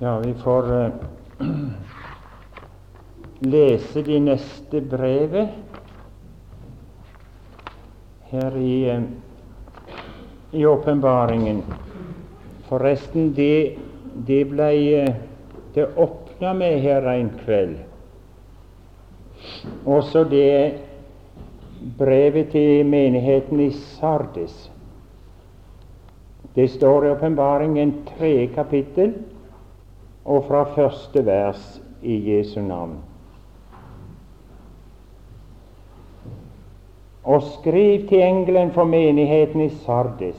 Ja, vi får uh, lese de neste brevet her i, uh, i åpenbaringen. Forresten, det, det ble uh, det åpna med her en kveld. Også det brevet til menigheten i Sardis. Det står i åpenbaringen tre kapittel og fra første vers i Jesu navn. Og skriv til engelen for menigheten i Sardis.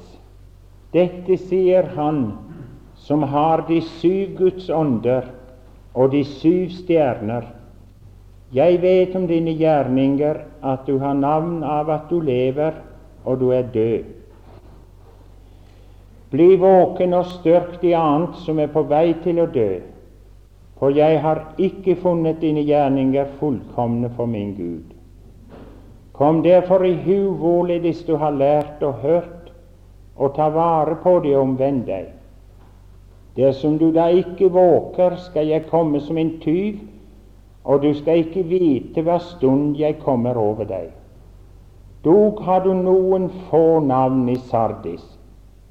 Dette sier Han som har de syv Guds ånder og de syv stjerner. Jeg vet om dine gjerninger, at du har navn av at du lever, og du er død. Bli våken og styrk de annet som er på vei til å dø, for jeg har ikke funnet dine gjerninger fullkomne for min Gud. Kom derfor i hu hvorledes du har lært og hørt, og ta vare på det og omvend deg. Dersom du da ikke våker, skal jeg komme som en tyv, og du skal ikke vite hva stund jeg kommer over deg. Dog har du noen få navn i Sardis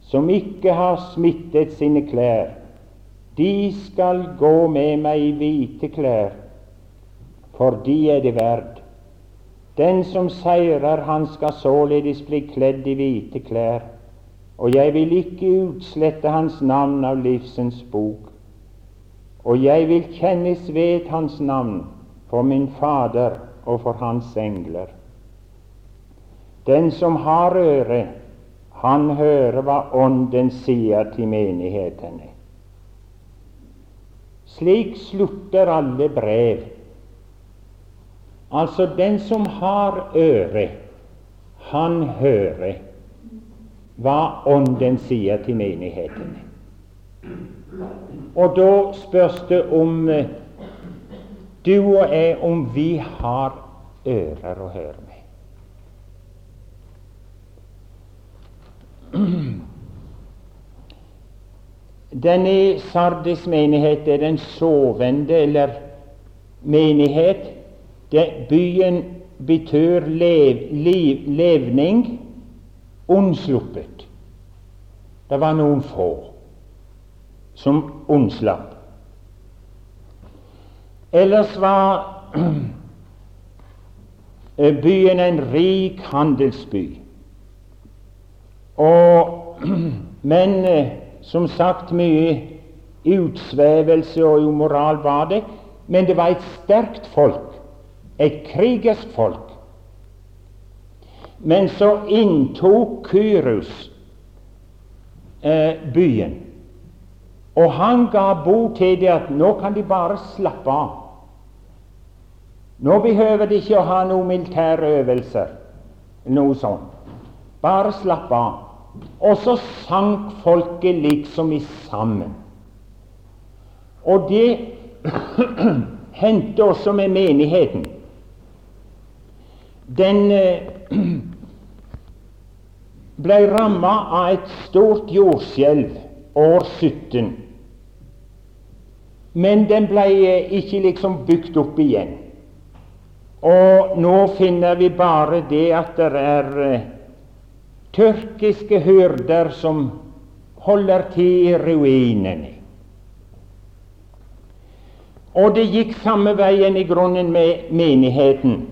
som ikke har smittet sine klær, de skal gå med meg i hvite klær, for de er det verd. Den som seirer, han skal således bli kledd i hvite klær, og jeg vil ikke utslette hans navn av livsens bok. Og jeg vil kjennes ved hans navn for min Fader og for hans engler. Den som har øre, han hører hva Ånden sier til menighetene. Slik slutter alle brev. Altså, den som har øre, han hører hva Ånden sier til menighetene. Og da spørs det om eh, du og jeg om vi har ører å høre. Denne Sardis menighet er den sovende, eller menighet. Det, byen betyr lev, liv, levning, unnsluppet. Det var noen få som unnslapp. Ellers var byen en rik handelsby. Og, men eh, som sagt mye utsvevelse og umoral var det, men det var et sterkt folk, et krigersk folk. Men så inntok Kyrus eh, byen, og han ga bo til det at nå kan de bare slappe av. Nå behøver de ikke å ha noen militære øvelser, noe sånt. Bare slapp av. Og så sank folket liksom i sammen. Og det hendte også med menigheten. Den eh, ble ramma av et stort jordskjelv år 17. Men den ble eh, ikke liksom bygd opp igjen. Og nå finner vi bare det at det er eh, tyrkiske hyrder som holder til i ruinene. Og det gikk samme veien i grunnen med menigheten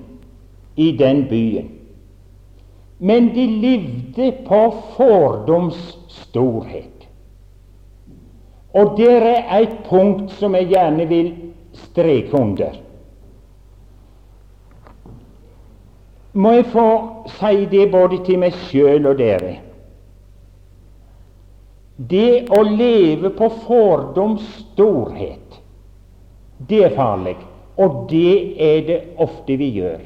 i den byen. Men de levde på fordomsstorhet. Og det er et punkt som jeg gjerne vil streke under. Må jeg få si det både til meg sjøl og dere. Det å leve på fordoms storhet, det er farlig, og det er det ofte vi gjør.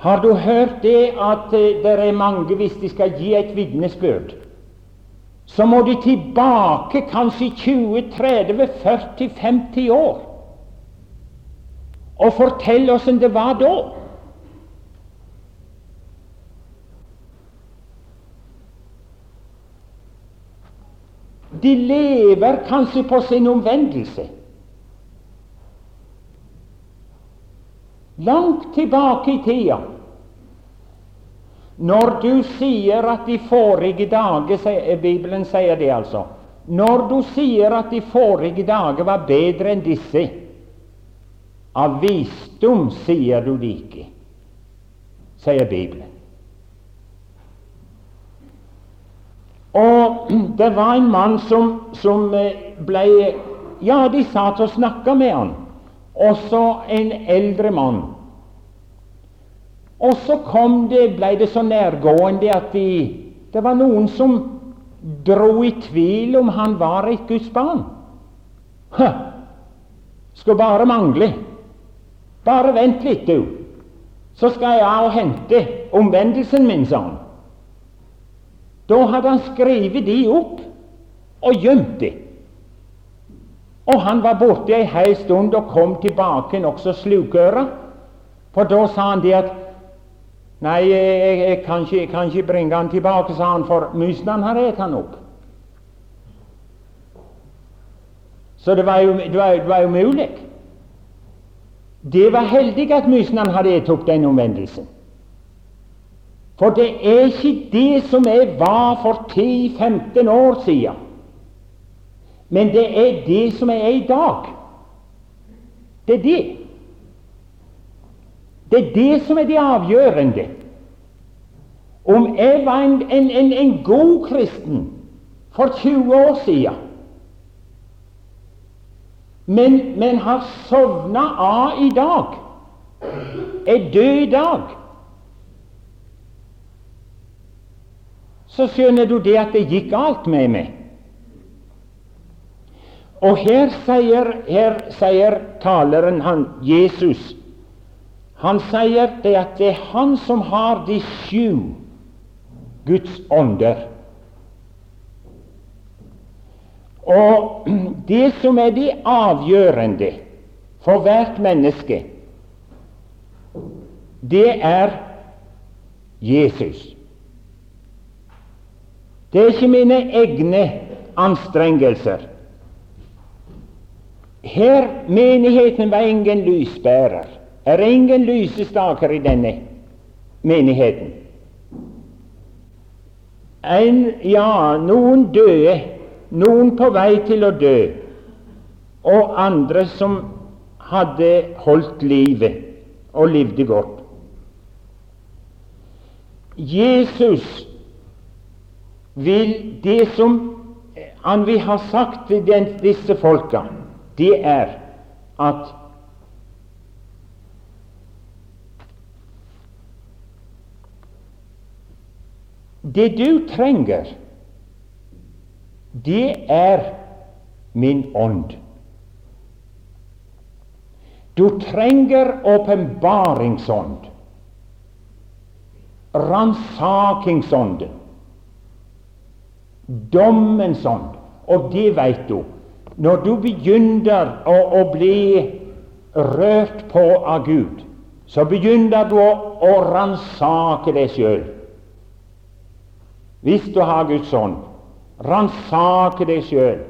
Har du hørt det at eh, det er mange, hvis de skal gi et vitnesbyrd, så må de tilbake kanskje 20, 30, 40, 50 år og fortelle åssen det var da? De lever kanskje på sin omvendelse. Langt tilbake i tida. Når du sier at de forrige dager Bibelen sier det, altså. Når du sier at de forrige dager var bedre enn disse, av visdom sier du det ikke, sier Bibelen. Og det var en mann som, som eh, ble Ja, de satt og snakka med han. Også en eldre mann. Og så kom det, ble det så nærgående at de, det var noen som dro i tvil om han var et Guds barn. Hå, Skulle bare mangle. Bare vent litt, du, så skal jeg og hente omvendelsen min, sa han. Da hadde han skrevet de opp og gjemt de. Og han var borte ei hel stund og kom tilbake nokså slukøra. For da sa han det at Nei, jeg, jeg, kan ikke, jeg, kan ikke, bringe han tilbake, sa han, for musene har spist han opp. Så det var jo, det var, det var umulig. Det var heldig at musene hadde spist opp den omvendelsen. For det er ikke det som jeg var for 10-15 år siden, men det er det som jeg er i dag. Det er det. Det er det som er det avgjørende. Om jeg var en, en, en, en god kristen for 20 år siden, men, men har sovna av i dag, er død i dag så skjønner du det at det gikk galt med meg. Og her sier, her sier taleren, han, Jesus, han sier det at det er han som har de sju Guds ånder. Og det som er det avgjørende for hvert menneske, det er Jesus. Det er ikke mine egne anstrengelser. Her menigheten var ingen lysbærer. Er ingen lysestaker i denne menigheten? En, ja, noen døde, noen på vei til å dø, og andre som hadde holdt livet og levde godt. Jesus vil det som han vil ha sagt til den, disse folka, det er at Det du trenger, det er min ånd. Du trenger åpenbaringsånd, ransakingsånden dommens ånd. Og det veit du. Når du begynner å, å, bli rørt på av Gud, så begynner du å, å ransake deg sjøl. Hvis du har Guds ånd, ransake deg sjøl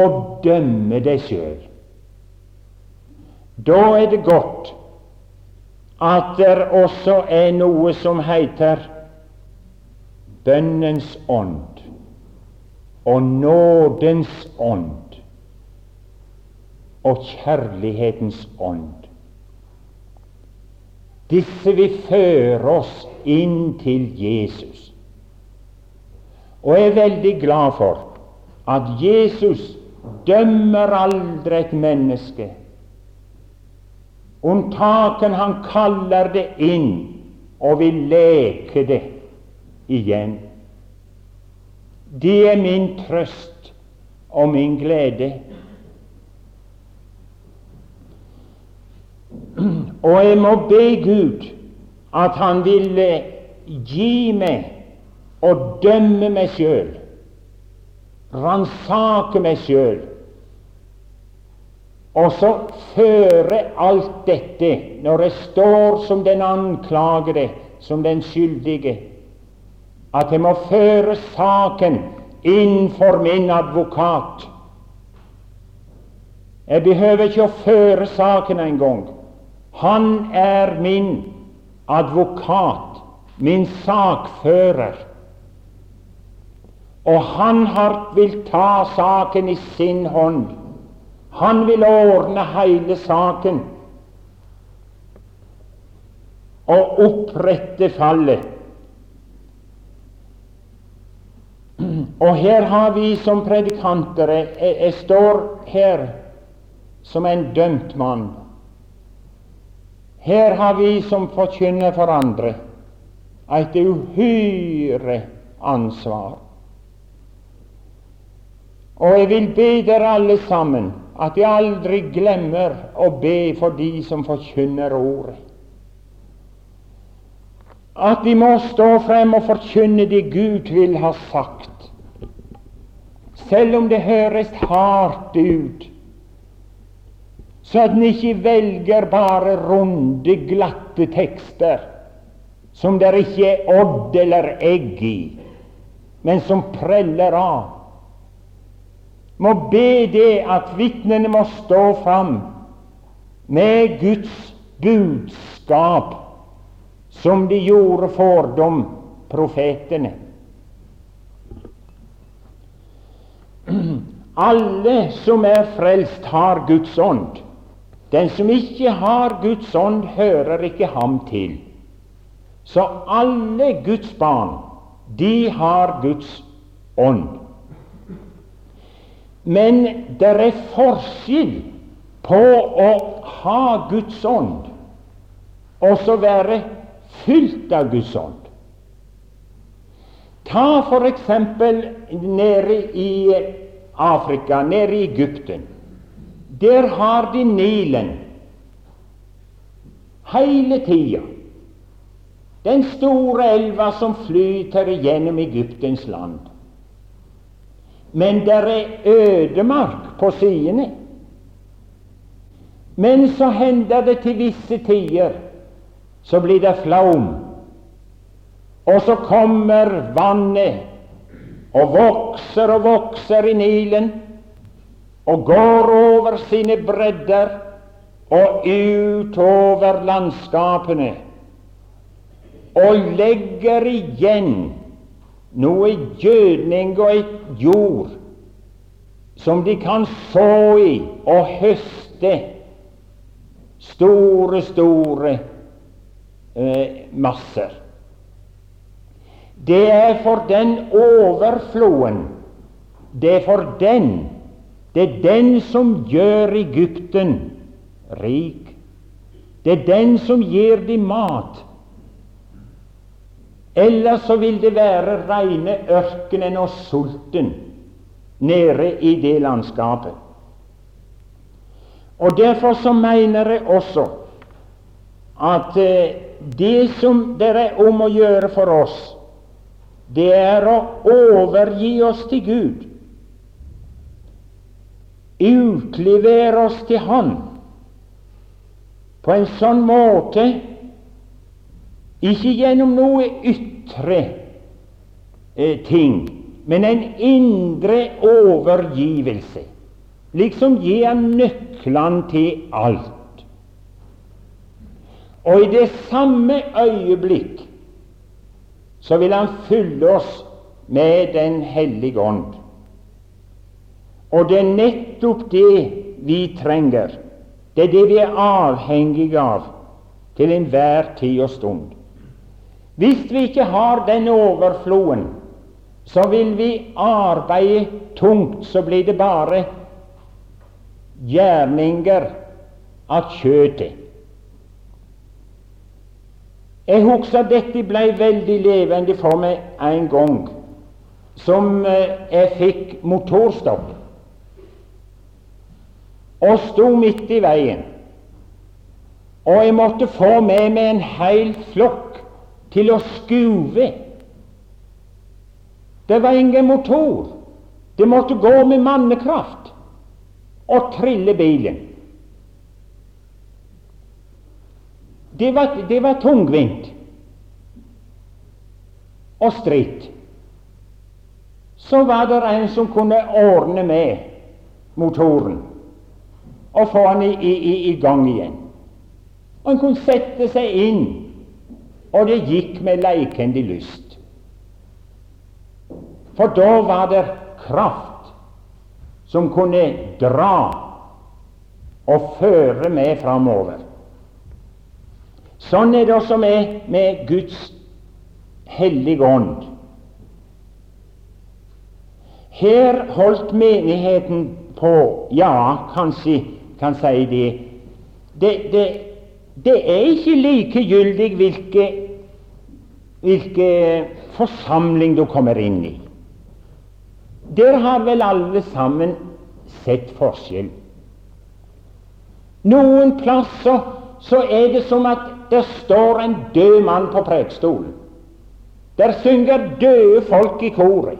og dømme deg sjøl. Da er det godt at det også er noe som heter bønnens ånd og nådens ånd og kjærlighetens ånd. Disse vil føre oss inn til Jesus. Og jeg er veldig glad for at Jesus dømmer aldri et menneske. Unntaken han kaller det inn og vil leke det igjen. Det er min trøst og min glede. Og jeg må be Gud at Han vil gi meg og dømme meg sjøl, ransake meg sjøl, og så føre alt dette, når jeg står som den anklagede, som den skyldige, at jeg må føre saken inn for min advokat. Jeg behøver ikke å føre saken engang. Han er min advokat, min sakfører. Og han har, vil ta saken i sin hånd. Han vil ordne hele saken og opprette fallet. Og her har vi som predikanter Jeg, jeg står her som en dømt mann. Her har vi som forkynner for andre et uhyre ansvar. Og jeg vil be dere alle sammen at jeg aldri glemmer å be for de som forkynner ordet. At de må stå frem og forkynne det Gud vil ha sagt, selv om det høres hardt ut så at en ikke velger bare runde, glatte tekster som det ikke er odd eller egg i, men som preller av. Må be det at vitnene må stå fram med Guds budskap, som de gjorde for dem, profetene. Alle som er frelst, har Guds ånd. Den som ikke har Guds ånd, hører ikke ham til. Så alle Guds barn, de har Guds ånd. Men det er forskjell på å ha Guds ånd og så være fylt av Guds ånd. Ta eksempel nede i Afrika, nede i Egypten. Der har de Nilen hele tida. Den store elva som flyter gjennom Egyptens land. Men der er ødemark på sidene. Men så hender det til visse tider så blir det flaum, og så kommer vannet og vokser og vokser i Nilen og går over sine bredder og utover landskapene og legger igjen noe gjødning og et jord som de kan så i og høste store, store eh, masser. Det er for den overfloden, det er for den det er den som gjør Egypten rik. Det er den som gir dem mat. Ellers så vil det være reine ørkenen og sulten nede i det landskapet. Og Derfor så mener jeg også at eh, det som det er om å gjøre for oss, det er å overgi oss til Gud utlevere oss til Han på en sånn måte, ikke gjennom noe ytre eh, ting, men en indre overgivelse. Liksom gi han nøklene til alt. Og i det samme øyeblikk så vil han fylle oss med Den hellige ånd. Og det er nettopp det vi trenger. Det er det vi er avhengige av til enhver tid og stund. Hvis vi ikke har den overfloden, så vil vi arbeide tungt, så blir det bare gjerninger av kjøttet. Jeg husker dette ble veldig levende for meg en gang som eh, jeg fikk motorstopp og sto midt i veien. Og jeg måtte få med meg en hel flokk til å skuve. Det var ingen motor. Det måtte gå med mannekraft og trille bilen. Det var, det var tungvint og stritt. så var det en som kunne ordne med motoren og få den i, i, i gang igjen. Og Han kunne sette seg inn, og det gikk med leikende lyst. For da var det kraft som kunne dra og føre med framover. Sånn er det også med, med Guds hellige ånd. Her holdt menigheten på Ja, kanskje kan si det. Det, det, det er ikke likegyldig hvilke, hvilke forsamling du kommer inn i. Der har vel alle sammen sett forskjell. Noen plasser så er det som at det står en død mann på prekestolen. Der synger døde folk i koret.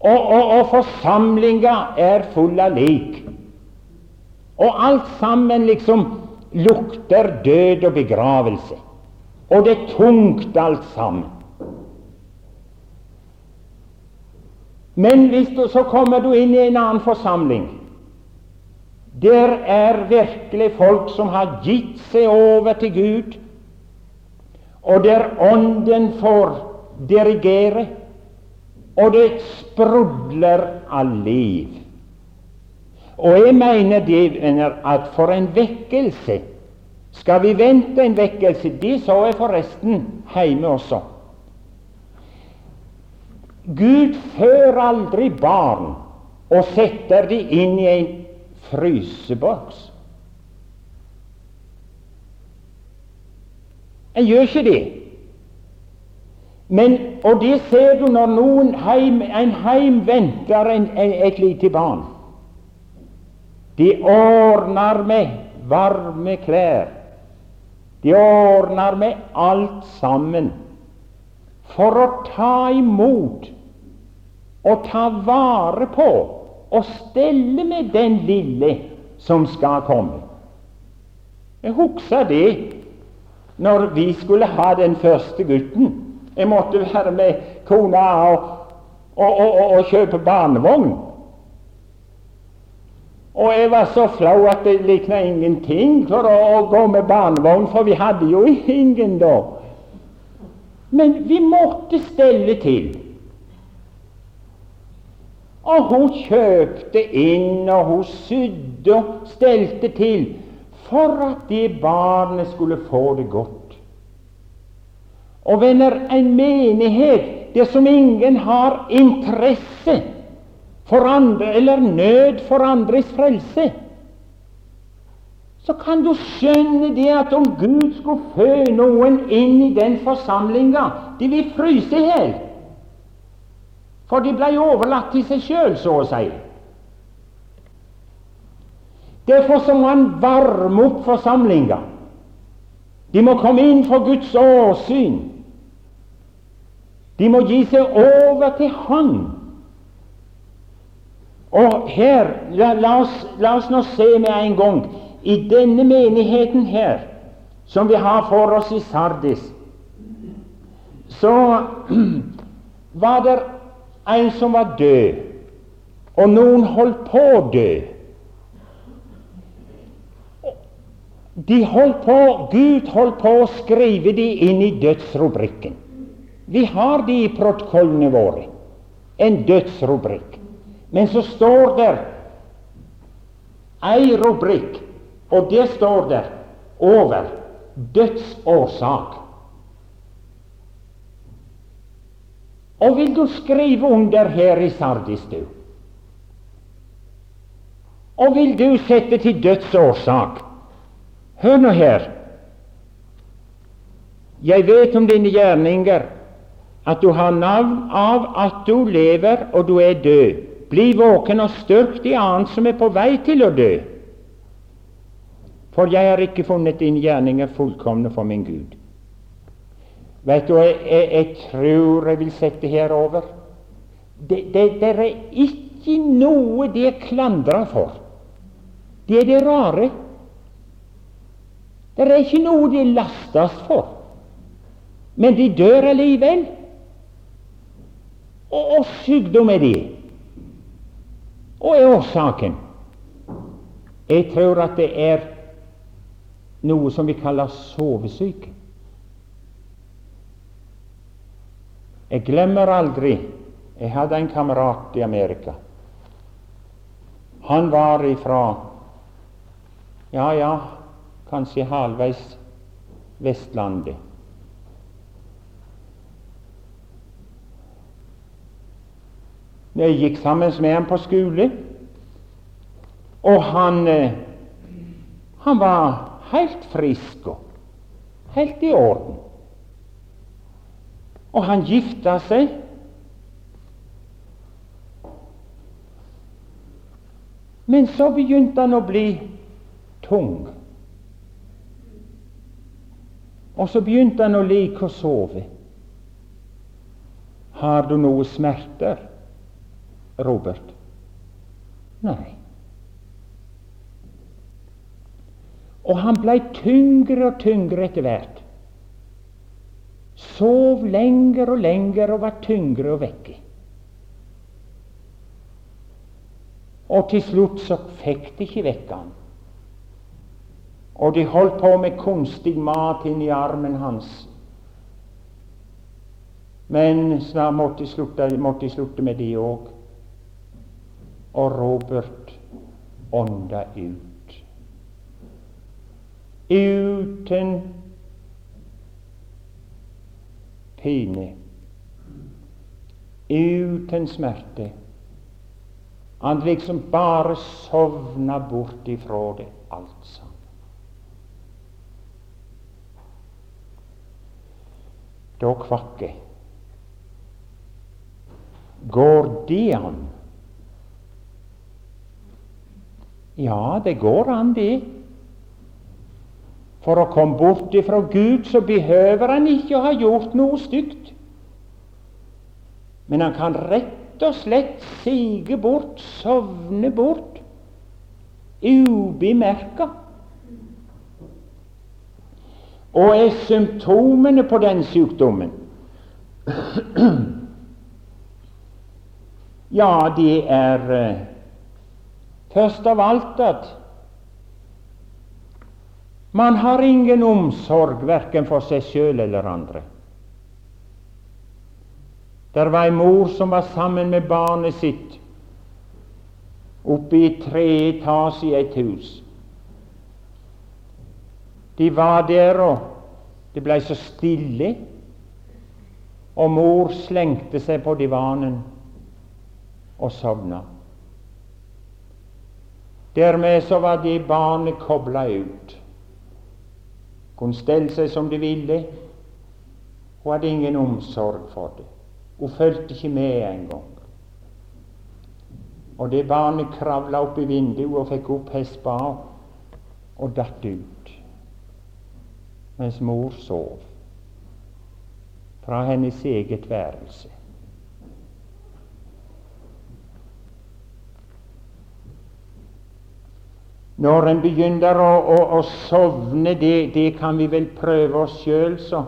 Og, og, og forsamlinga er full av lik. Og alt sammen liksom lukter død og begravelse. Og det er tungt, alt sammen. Men hvis du, så kommer du inn i en annen forsamling. Der er virkelig folk som har gitt seg over til Gud, og der Ånden får dirigere, og det sprudler av liv. Og jeg mener det, at for en vekkelse skal vi vente en vekkelse. Det så jeg forresten hjemme også. Gud fører aldri barn og setter de inn i en fryseboks. En gjør ikke det. Men, og det ser du når noen heim, en heim venter en, et lite barn. De ordner med varme klær. De ordner med alt sammen for å ta imot og ta vare på og stelle med den lille som skal komme. Jeg husker det når vi skulle ha den første gutten. Jeg måtte være med kona og, og, og, og kjøpe barnevogn. Og jeg var så flau at det likna ingenting for å, å gå med barnevogn, for vi hadde jo ingen da. Men vi måtte stelle til. Og hun kjøpte inn, og hun sydde og stelte til for at det barnet skulle få det godt. Og venner, en menighet der som ingen har interesse for andre, eller nød for andres frelse, så kan du skjønne det at om Gud skulle fø noen inn i den forsamlinga, de vil fryse hjel. For de ble overlatt til seg sjøl, så å si. Derfor så må han varme opp forsamlinga. De må komme inn for Guds åsyn. De må gi seg over til Han. Og her, la, la, oss, la, oss, nå se med en gang i denne menigheten her, som vi har for oss i Sardis, så var det en som var død, og noen holdt på å dø. De holdt på, Gud holdt på å skrive de inn i dødsrubrikken. Vi har de i protokollene våre, en dødsrubrikk. Men så står der ei rubrikk, og det står der over dødsårsak. Og vil du skrive under her i Sardis, du? Og vil du sette til dødsårsak? Hør nå her. Jeg vet om dine gjerninger, at du har navn av at du lever og du er død. Bli våken og styrk de annet som er på vei til å dø. For jeg har ikke funnet dine gjerninger fullkomne for min Gud. Vet du, jeg, jeg, jeg tror jeg vil sette her over. Det, det, det er ikke noe de klandrer for. Det er det rare. Det er ikke noe de lastes for. Men de dør allikevel. Og, og sykdom er det. Og er årsaken? Jeg tror at det er noe som vi kaller sovesyke. Jeg glemmer aldri Jeg hadde en kamerat i Amerika. Han var ifra ja, ja, kanskje halvveis Vestlandet. Jeg gikk sammen med ham på skole, og han, eh, han var helt frisk og helt i orden. Og han gifta seg. Men så begynte han å bli tung. Og så begynte han å like å sove. Har du noe smerter, Robert? Nei. Og han blei tyngre og tyngre etter hvert. Sov lenger og lenger og var tyngre og vekke. Og til slutt så fikk de ikke vekke han. Og de holdt på med kunstig mat inni armen hans. Men snart måtte de slutte, måtte de slutte med det òg. Og Robert ånda ut. Uten pine, uten smerte. Han liksom bare sovna bort ifra det alt sammen. Da kvakk jeg. Går det an? Ja, det går an, det. For å komme bort ifra Gud så behøver han ikke å ha gjort noe stygt. Men han kan rett og slett sige bort, sovne bort, ubemerka. Og er symptomene på den sykdommen Ja, det er uh, først av alt at man har ingen omsorg verken for seg sjøl eller andre. Der var ei mor som var sammen med barnet sitt oppe i tre etasje i et hus. De var der, og det blei så stille, og mor slengte seg på divanen og sovna. Dermed så var det barnet kobla ut kunne stelle seg som de ville. Hun hadde ingen omsorg for det. Hun fulgte ikke med engang. Og det barnet kravla opp i vinduet og fikk opp hespa og datt ut, mens mor sov fra hennes eget værelse. Når en begynner å, å, å sovne, det, det, kan vi vel prøve oss sjøl, så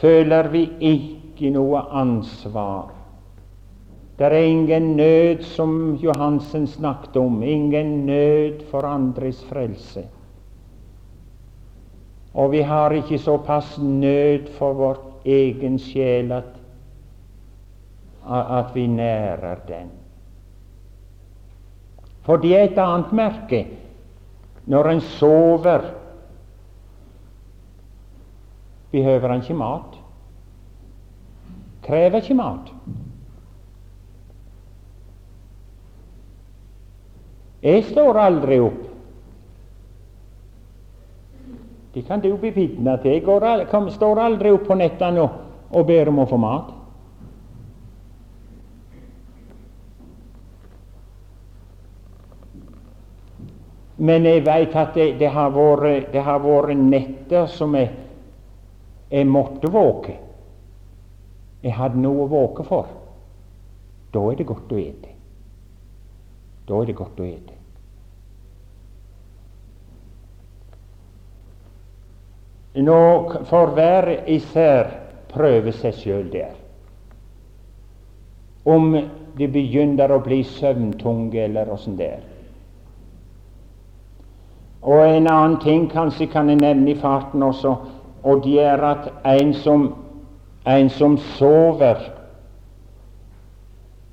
føler vi ikke noe ansvar. Det er ingen nød, som Johansen snakket om, ingen nød for andres frelse. Og vi har ikke såpass nød for vår egen sjel at, at vi nærer den. For det er et annet merke når en sover, behøver han ikke mat. Krever ikke mat. Jeg står aldri opp. Det kan du bevitne til. Jeg går, står aldri opp på nettene og, og ber om å få mat. Men jeg veit at det, det, har vært, det, har vært, netter som jeg, jeg måtte våke. Jeg hadde noe å våke for. Da er det godt å ete. Da er det godt å ete. Nå får hver især prøve seg sjøl der. om de begynner å bli søvntunge, eller åssen det er. Og en annen ting kanskje kan jeg nevne i farten også, og det er at en som, en som sover,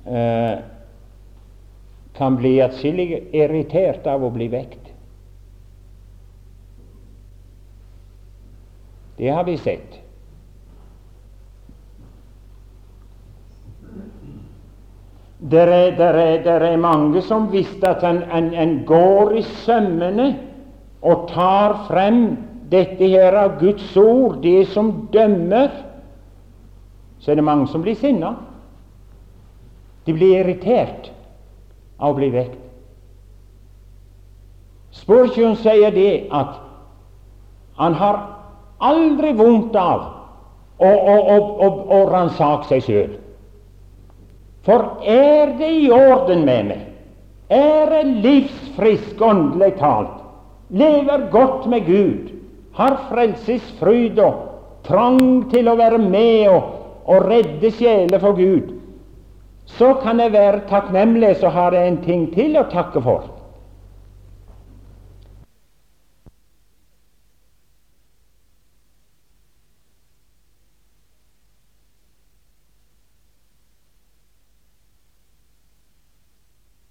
eh, kan bli atskillig irritert av å bli vekt. Det har vi sett. Det er, mange som visste at en, en, en går i sømmene og tar frem dette her av Guds ord, det som dømmer, så er det mange som blir sinna. De blir irritert av å bli vekt. Spurgeon sier det at han har aldri vondt av å, å, å, å ransake seg sjøl. For er det i orden med meg, er jeg livsfrisk åndelig talt, lever godt med Gud, har frelsesfryd og trang til å være med og, og redde sjeler for Gud, så kan jeg være takknemlig, så har jeg en ting til å takke for.